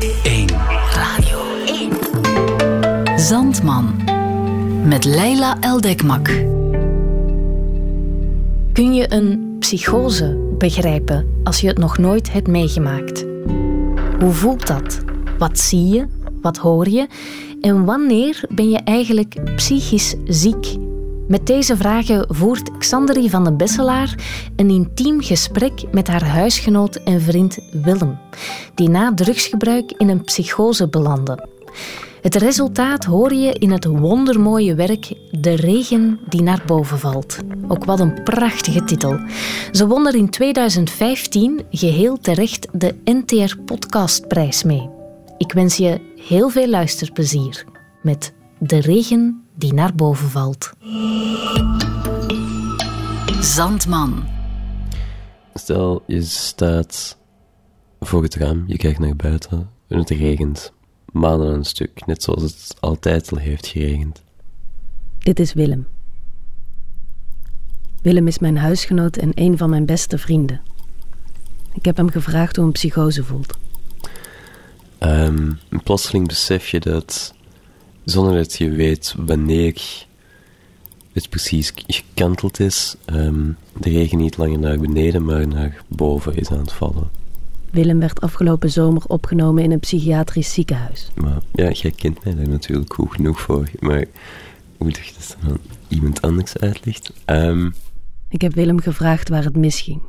1. Radio 1. Zandman. Met Leila Eldekmak. Kun je een psychose begrijpen als je het nog nooit hebt meegemaakt? Hoe voelt dat? Wat zie je? Wat hoor je? En wanneer ben je eigenlijk psychisch ziek? Met deze vragen voert Xanderie van den Besselaar een intiem gesprek met haar huisgenoot en vriend Willem, die na drugsgebruik in een psychose belandde. Het resultaat hoor je in het wondermooie werk De regen die naar boven valt. Ook wat een prachtige titel. Ze won er in 2015 geheel terecht de NTR Podcastprijs mee. Ik wens je heel veel luisterplezier met De regen die naar boven valt. Zandman. Stel, je staat voor het raam, je kijkt naar buiten en het regent. Maanden aan een stuk, net zoals het altijd al heeft geregend. Dit is Willem. Willem is mijn huisgenoot en een van mijn beste vrienden. Ik heb hem gevraagd hoe een psychose voelt. Um, plotseling besef je dat, zonder dat je weet wanneer het precies gekanteld is, um, de regen niet langer naar beneden, maar naar boven is aan het vallen. Willem werd afgelopen zomer opgenomen in een psychiatrisch ziekenhuis. Maar ja, jij kent mij daar natuurlijk goed genoeg voor. Maar hoe dat je dat dan iemand anders uitlegt? Um, ik heb Willem gevraagd waar het misging.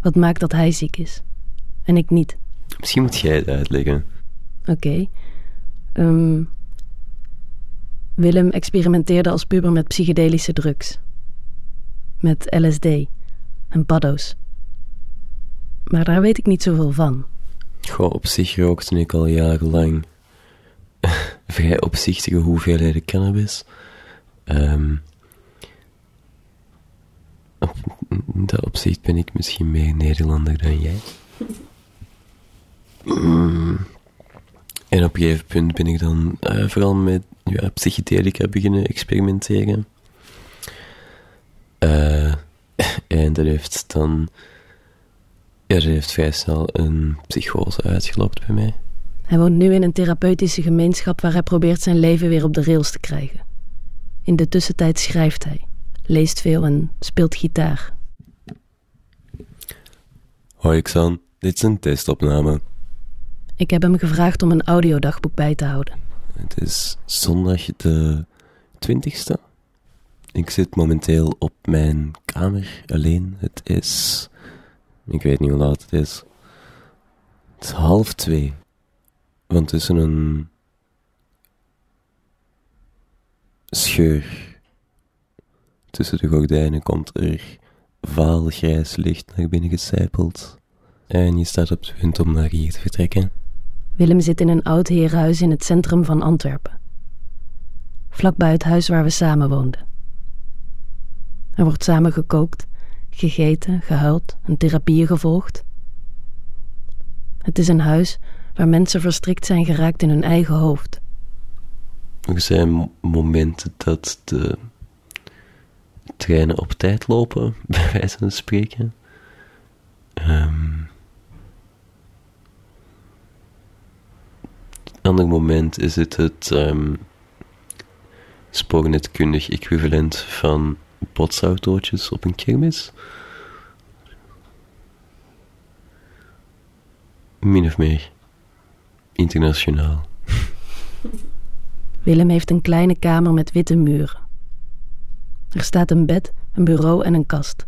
Wat maakt dat hij ziek is en ik niet? Misschien moet jij het uitleggen. Oké. Okay. Um, Willem experimenteerde als puber met psychedelische drugs. Met LSD en paddo's. Maar daar weet ik niet zoveel van. Goh, op zich rookte ik al jarenlang vrij opzichtige hoeveelheden cannabis. Um, op dat opzicht ben ik misschien meer Nederlander dan jij. Mm. En op een gegeven punt ben ik dan uh, vooral met ja, psychedelica beginnen experimenteren. Uh, en dat heeft dan... Ja, dat heeft vrij snel een psychose uitgelopen bij mij. Hij woont nu in een therapeutische gemeenschap waar hij probeert zijn leven weer op de rails te krijgen. In de tussentijd schrijft hij, leest veel en speelt gitaar. Hoi Xan, dit is een testopname. Ik heb hem gevraagd om een audiodagboek bij te houden. Het is zondag de 20ste. Ik zit momenteel op mijn kamer alleen. Het is. Ik weet niet hoe laat het is. Het is half twee. Want tussen een scheur tussen de gordijnen komt er vaal grijs licht naar binnen gecijpeld. En je staat op het punt om naar hier te vertrekken. Willem zit in een oud herenhuis in het centrum van Antwerpen. Vlakbij het huis waar we samen woonden. Er wordt samen gekookt, gegeten, gehuild en therapieën gevolgd. Het is een huis waar mensen verstrikt zijn geraakt in hun eigen hoofd. Er zijn momenten dat de treinen op tijd lopen, bij wijze van spreken. Um, ander moment is het het um, spoornetkundig equivalent van botsautootjes op een kermis. Min of meer. Internationaal. Willem heeft een kleine kamer met witte muren. Er staat een bed, een bureau en een kast.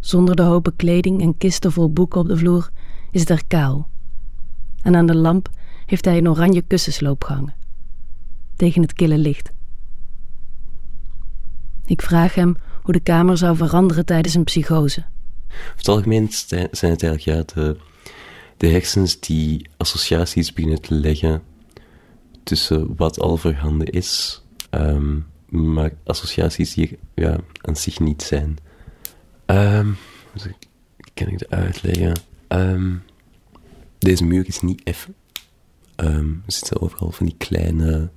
Zonder de hopen kleding en kisten vol boeken op de vloer is het er kaal. En aan de lamp heeft hij een oranje kussensloop gehangen. Tegen het kille licht. Ik vraag hem hoe de kamer zou veranderen tijdens een psychose. Over het algemeen zijn het eigenlijk ja, de, de hersens die associaties beginnen te leggen tussen wat al voorhanden is, um, maar associaties die ja, aan zich niet zijn. Um, kan ik het uitleggen? Um, deze muur is niet effen. Um, er zitten overal van die kleine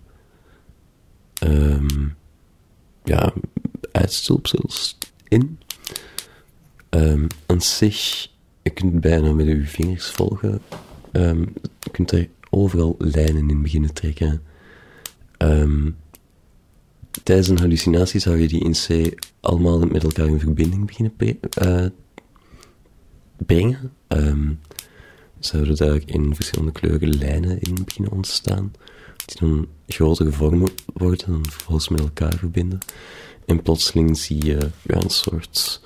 um, ja, uitstulpsels in. Um, aan zich, je kunt bijna met je vingers volgen. ehm, je kunt er overal lijnen in beginnen trekken. Ehm, tijdens een hallucinatie zou je die in C allemaal met elkaar in verbinding beginnen uh, brengen. Zouden daar in verschillende kleuren lijnen in beginnen ontstaan, die dan grotere vormen worden en vervolgens met elkaar verbinden. En plotseling zie je ja, een soort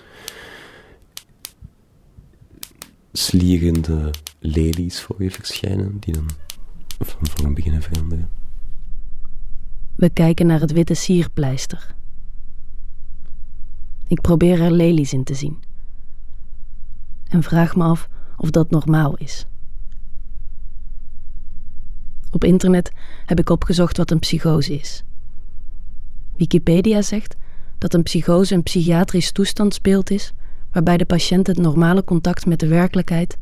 slierende lelies voor je verschijnen, die dan van vorm beginnen veranderen. We kijken naar het witte sierpleister. Ik probeer er lelies in te zien. En vraag me af of dat normaal is. Op internet heb ik opgezocht wat een psychose is. Wikipedia zegt dat een psychose een psychiatrisch toestandsbeeld is waarbij de patiënt het normale contact met de werkelijkheid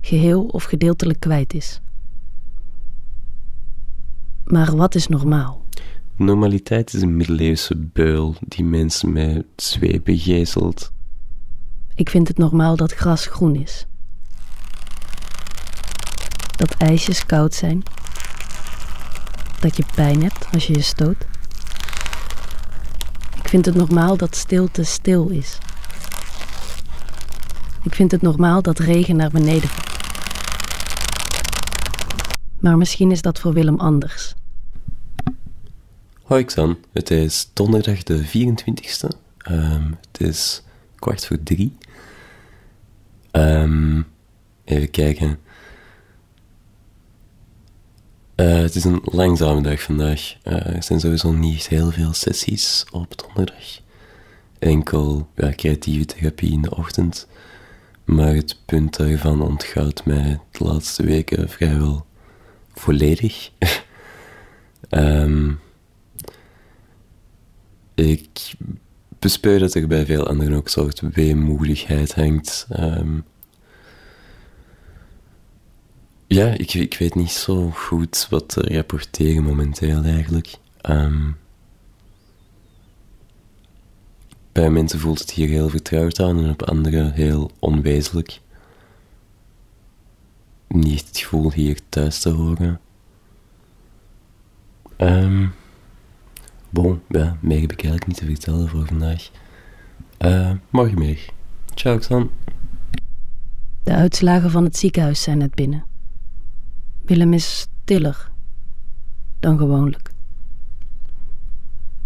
geheel of gedeeltelijk kwijt is. Maar wat is normaal? Normaliteit is een middeleeuwse beul die mensen met zwepen gezelt. Ik vind het normaal dat gras groen is. Dat ijsjes koud zijn. Dat je pijn hebt als je je stoot. Ik vind het normaal dat stilte stil is. Ik vind het normaal dat regen naar beneden valt. Maar misschien is dat voor Willem anders. Hoi Xan, het is donderdag de 24e. Um, het is kwart voor drie. Um, even kijken. Uh, het is een langzame dag vandaag. Uh, er zijn sowieso niet heel veel sessies op donderdag. Enkel creatieve therapie in de ochtend. Maar het punt daarvan ontgaat mij de laatste weken vrijwel volledig. um, ik bespeur dat er bij veel anderen ook een soort weemoedigheid hangt. Um, ja, ik, ik weet niet zo goed wat te rapporteren momenteel eigenlijk. Um, bij mensen voelt het hier heel vertrouwd aan en op anderen heel onwezenlijk. Niet het gevoel hier thuis te horen. Um, bon, ja, meer heb ik eigenlijk niet te vertellen voor vandaag. Uh, morgen meer. Ciao, Xan. De uitslagen van het ziekenhuis zijn net binnen. Willem is stiller dan gewoonlijk.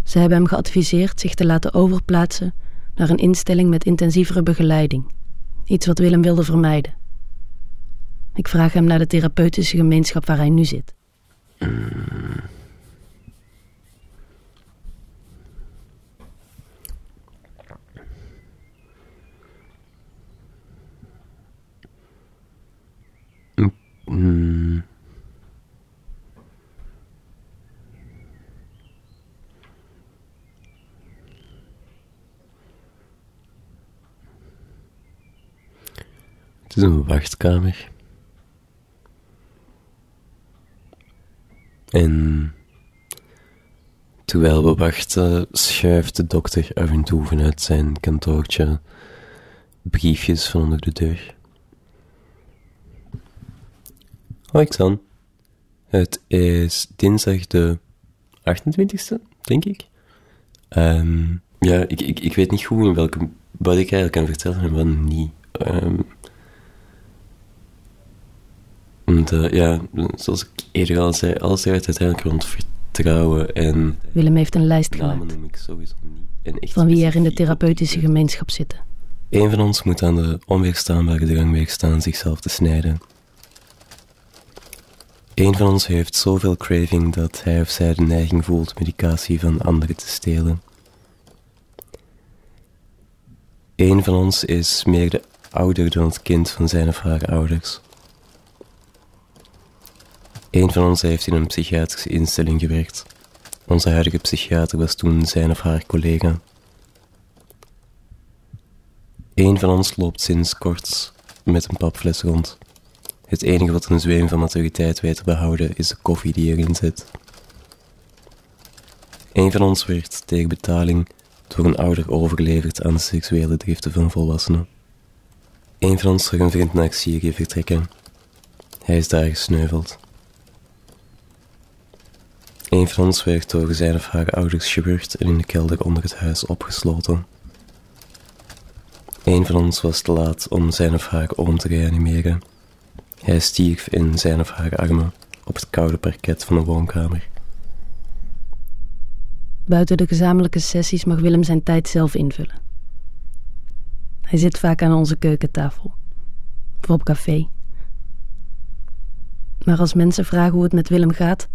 Ze hebben hem geadviseerd zich te laten overplaatsen naar een instelling met intensievere begeleiding, iets wat Willem wilde vermijden. Ik vraag hem naar de therapeutische gemeenschap waar hij nu zit. Mm. Het is een wachtkamer. En terwijl we wachten, schuift de dokter af en toe vanuit zijn kantoortje briefjes van onder de deur. Hoi Xan. Het is dinsdag de 28e, denk ik. Um, ja, ik, ik, ik weet niet goed in welke, wat ik eigenlijk kan vertellen en wat niet. Um, want uh, ja, zoals ik eerder al zei, alles draait uiteindelijk rond vertrouwen en... Willem heeft een lijst gemaakt. Noem ik sowieso niet. van wie er in de therapeutische gemeenschap zitten. Een van ons moet aan de onweerstaanbare drang weerstaan zichzelf te snijden. Een van ons heeft zoveel craving dat hij of zij de neiging voelt medicatie van anderen te stelen. Een van ons is meer de ouder dan het kind van zijn of haar ouders. Een van ons heeft in een psychiatrische instelling gewerkt. Onze huidige psychiater was toen zijn of haar collega. Een van ons loopt sinds kort met een papfles rond. Het enige wat een zweem van maturiteit weet te behouden is de koffie die erin zit. Een van ons werd tegen betaling door een ouder overgeleverd aan de seksuele driften van volwassenen. Een van ons zag een vriend naar Syrië vertrekken Hij is daar gesneuveld. Een van ons door zijn of haar ouders gewurgd en in de kelder onder het huis opgesloten. Een van ons was te laat om zijn of haar oom te reanimeren. Hij stierf in zijn of haar armen op het koude parket van de woonkamer. Buiten de gezamenlijke sessies mag Willem zijn tijd zelf invullen. Hij zit vaak aan onze keukentafel of op café. Maar als mensen vragen hoe het met Willem gaat,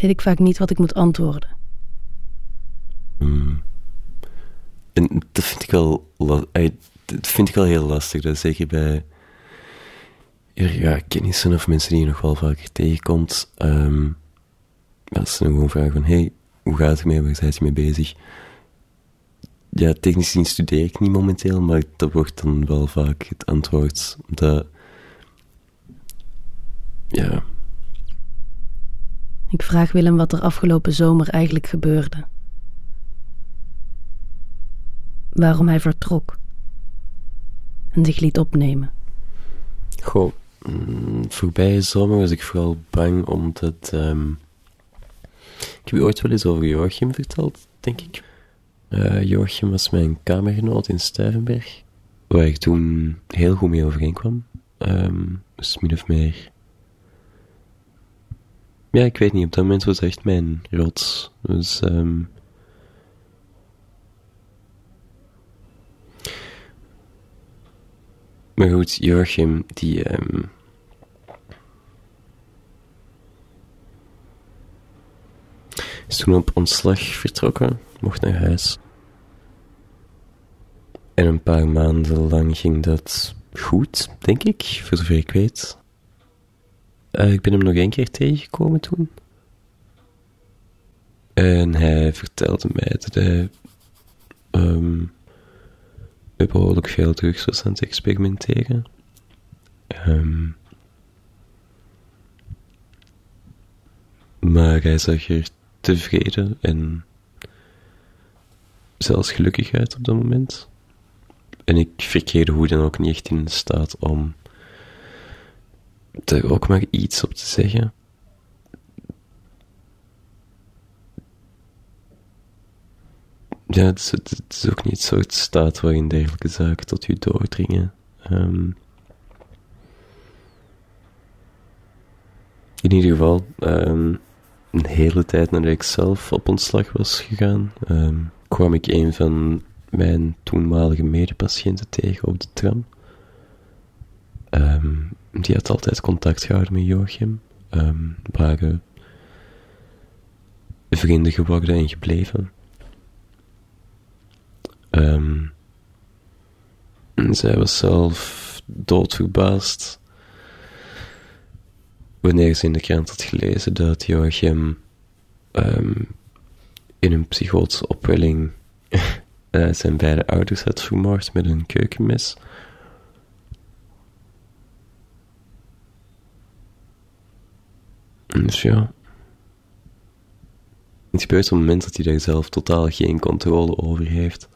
weet ik vaak niet wat ik moet antwoorden. Hmm. En dat vind ik wel, dat vind ik wel heel lastig. Dat zeker bij ja, kennissen of mensen die je nog wel vaker tegenkomt. Um, als ze dan gewoon vragen van, hey, hoe gaat het mee? Waar zijn je mee bezig? Ja, technisch gezien studeer ik niet momenteel, maar dat wordt dan wel vaak het antwoord. Dat, ja. Ik vraag Willem wat er afgelopen zomer eigenlijk gebeurde. Waarom hij vertrok en zich liet opnemen. Goh, mm, voorbije zomer was ik vooral bang omdat. Um, ik heb je ooit wel eens over Joachim verteld, denk ik. Uh, Joachim was mijn kamergenoot in Stuyvenberg, waar ik toen heel goed mee overeenkwam. Um, dus min of meer. Ja, ik weet niet, op dat moment was echt mijn rots. Dus, um, maar goed, Joachim, die. Um, is toen op ontslag vertrokken, mocht naar huis. En een paar maanden lang ging dat goed, denk ik, voor zover ik weet. Uh, ik ben hem nog één keer tegengekomen toen. En hij vertelde mij dat hij um, behoorlijk veel drugs was aan het experimenteren. Um, maar hij zag er tevreden en zelfs gelukkig uit op dat moment. En ik verkeerde hoe dan ook niet echt in staat om er ook maar iets op te zeggen. Ja, het is, ook niet het soort staat waarin dergelijke zaken tot u doordringen. Um, in ieder geval, um, een hele tijd nadat ik zelf op ontslag was gegaan, um, kwam ik een van mijn toenmalige medepatiënten tegen op de tram. Um, die had altijd contact gehouden met Joachim. Um, waren vrienden geworden en gebleven. Um, zij was zelf doodverbaasd wanneer ze in de krant had gelezen dat Joachim in een psychotische opwelling uh, zijn beide ouders had vermoord met een keukenmes. Dus ja. Het gebeurt op het moment dat hij daar zelf totaal geen controle over heeft.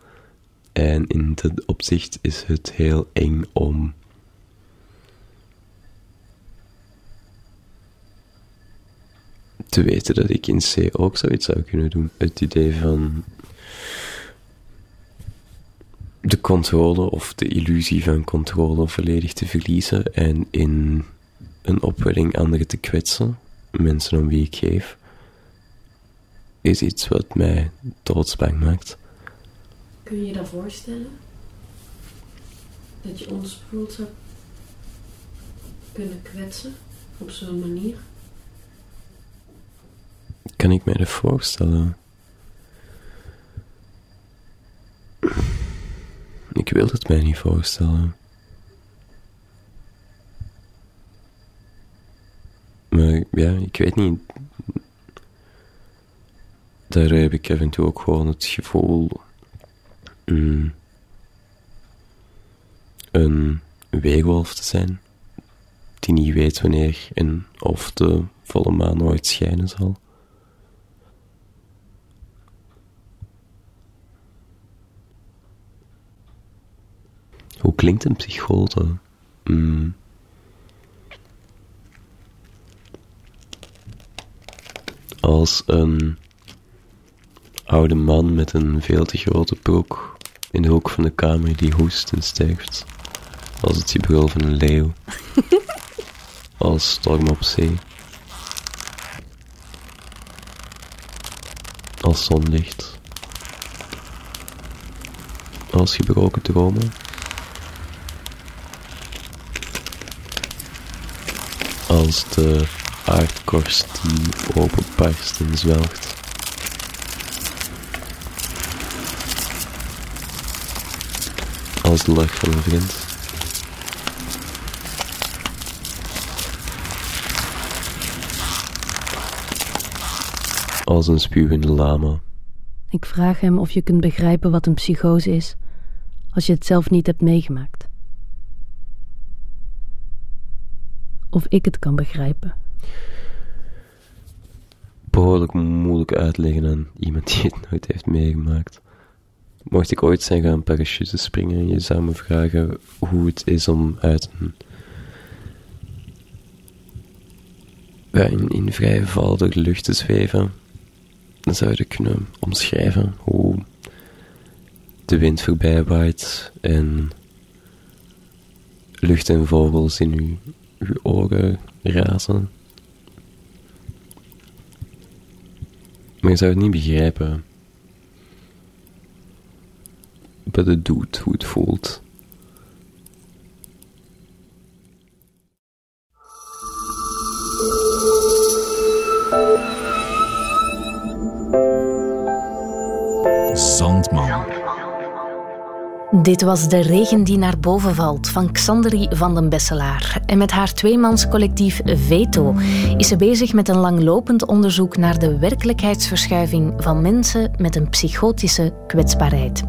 En in dat opzicht is het heel eng om te weten dat ik in C ook zoiets zou kunnen doen. Het idee van de controle of de illusie van controle volledig te verliezen en in een opwelling anderen te kwetsen mensen om wie ik geef, is iets wat mij doodsbang maakt. Kun je je dat voorstellen? Dat je ons bijvoorbeeld zou kunnen kwetsen op zo'n manier? Kan ik mij dat voorstellen? Ik wil het mij niet voorstellen. Maar ja, ik weet niet. Daar heb ik af en toe ook gewoon het gevoel. Mm, een weerwolf te zijn. Die niet weet wanneer en of de volle maan ooit schijnen zal. Hoe klinkt een psychote? Mm. Als een oude man met een veel te grote broek in de hoek van de kamer die hoest en sterft. Als het gebrul van een leeuw. Als storm op zee. Als zonlicht. Als gebroken dromen. Als de aardkorst die openbarst en zwelgt. Als de lach van een vriend. Als een spuwende lama. Ik vraag hem of je kunt begrijpen wat een psychose is als je het zelf niet hebt meegemaakt. Of ik het kan begrijpen. Behoorlijk moeilijk uitleggen aan iemand die het nooit heeft meegemaakt. Mocht ik ooit zijn gaan parachute springen en je zou me vragen hoe het is om uit een. in, in vrije val de lucht te zweven, dan zou je kunnen omschrijven hoe de wind voorbij waait en lucht en vogels in uw, uw ogen razen. Maar je zou het niet begrijpen. But het doet hoe het voelt. Zandman. Dit was De regen die naar boven valt van Xanderie van den Besselaar. En met haar tweemanscollectief Veto is ze bezig met een langlopend onderzoek naar de werkelijkheidsverschuiving van mensen met een psychotische kwetsbaarheid.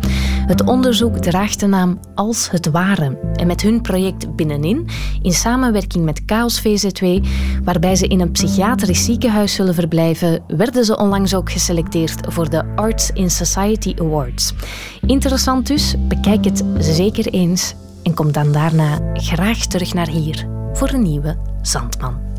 Het onderzoek draagt de naam Als het Ware. En met hun project Binnenin, in samenwerking met Chaos VZ2, waarbij ze in een psychiatrisch ziekenhuis zullen verblijven, werden ze onlangs ook geselecteerd voor de Arts in Society Awards. Interessant dus, bekijk het zeker eens en kom dan daarna graag terug naar hier voor een nieuwe Zandman.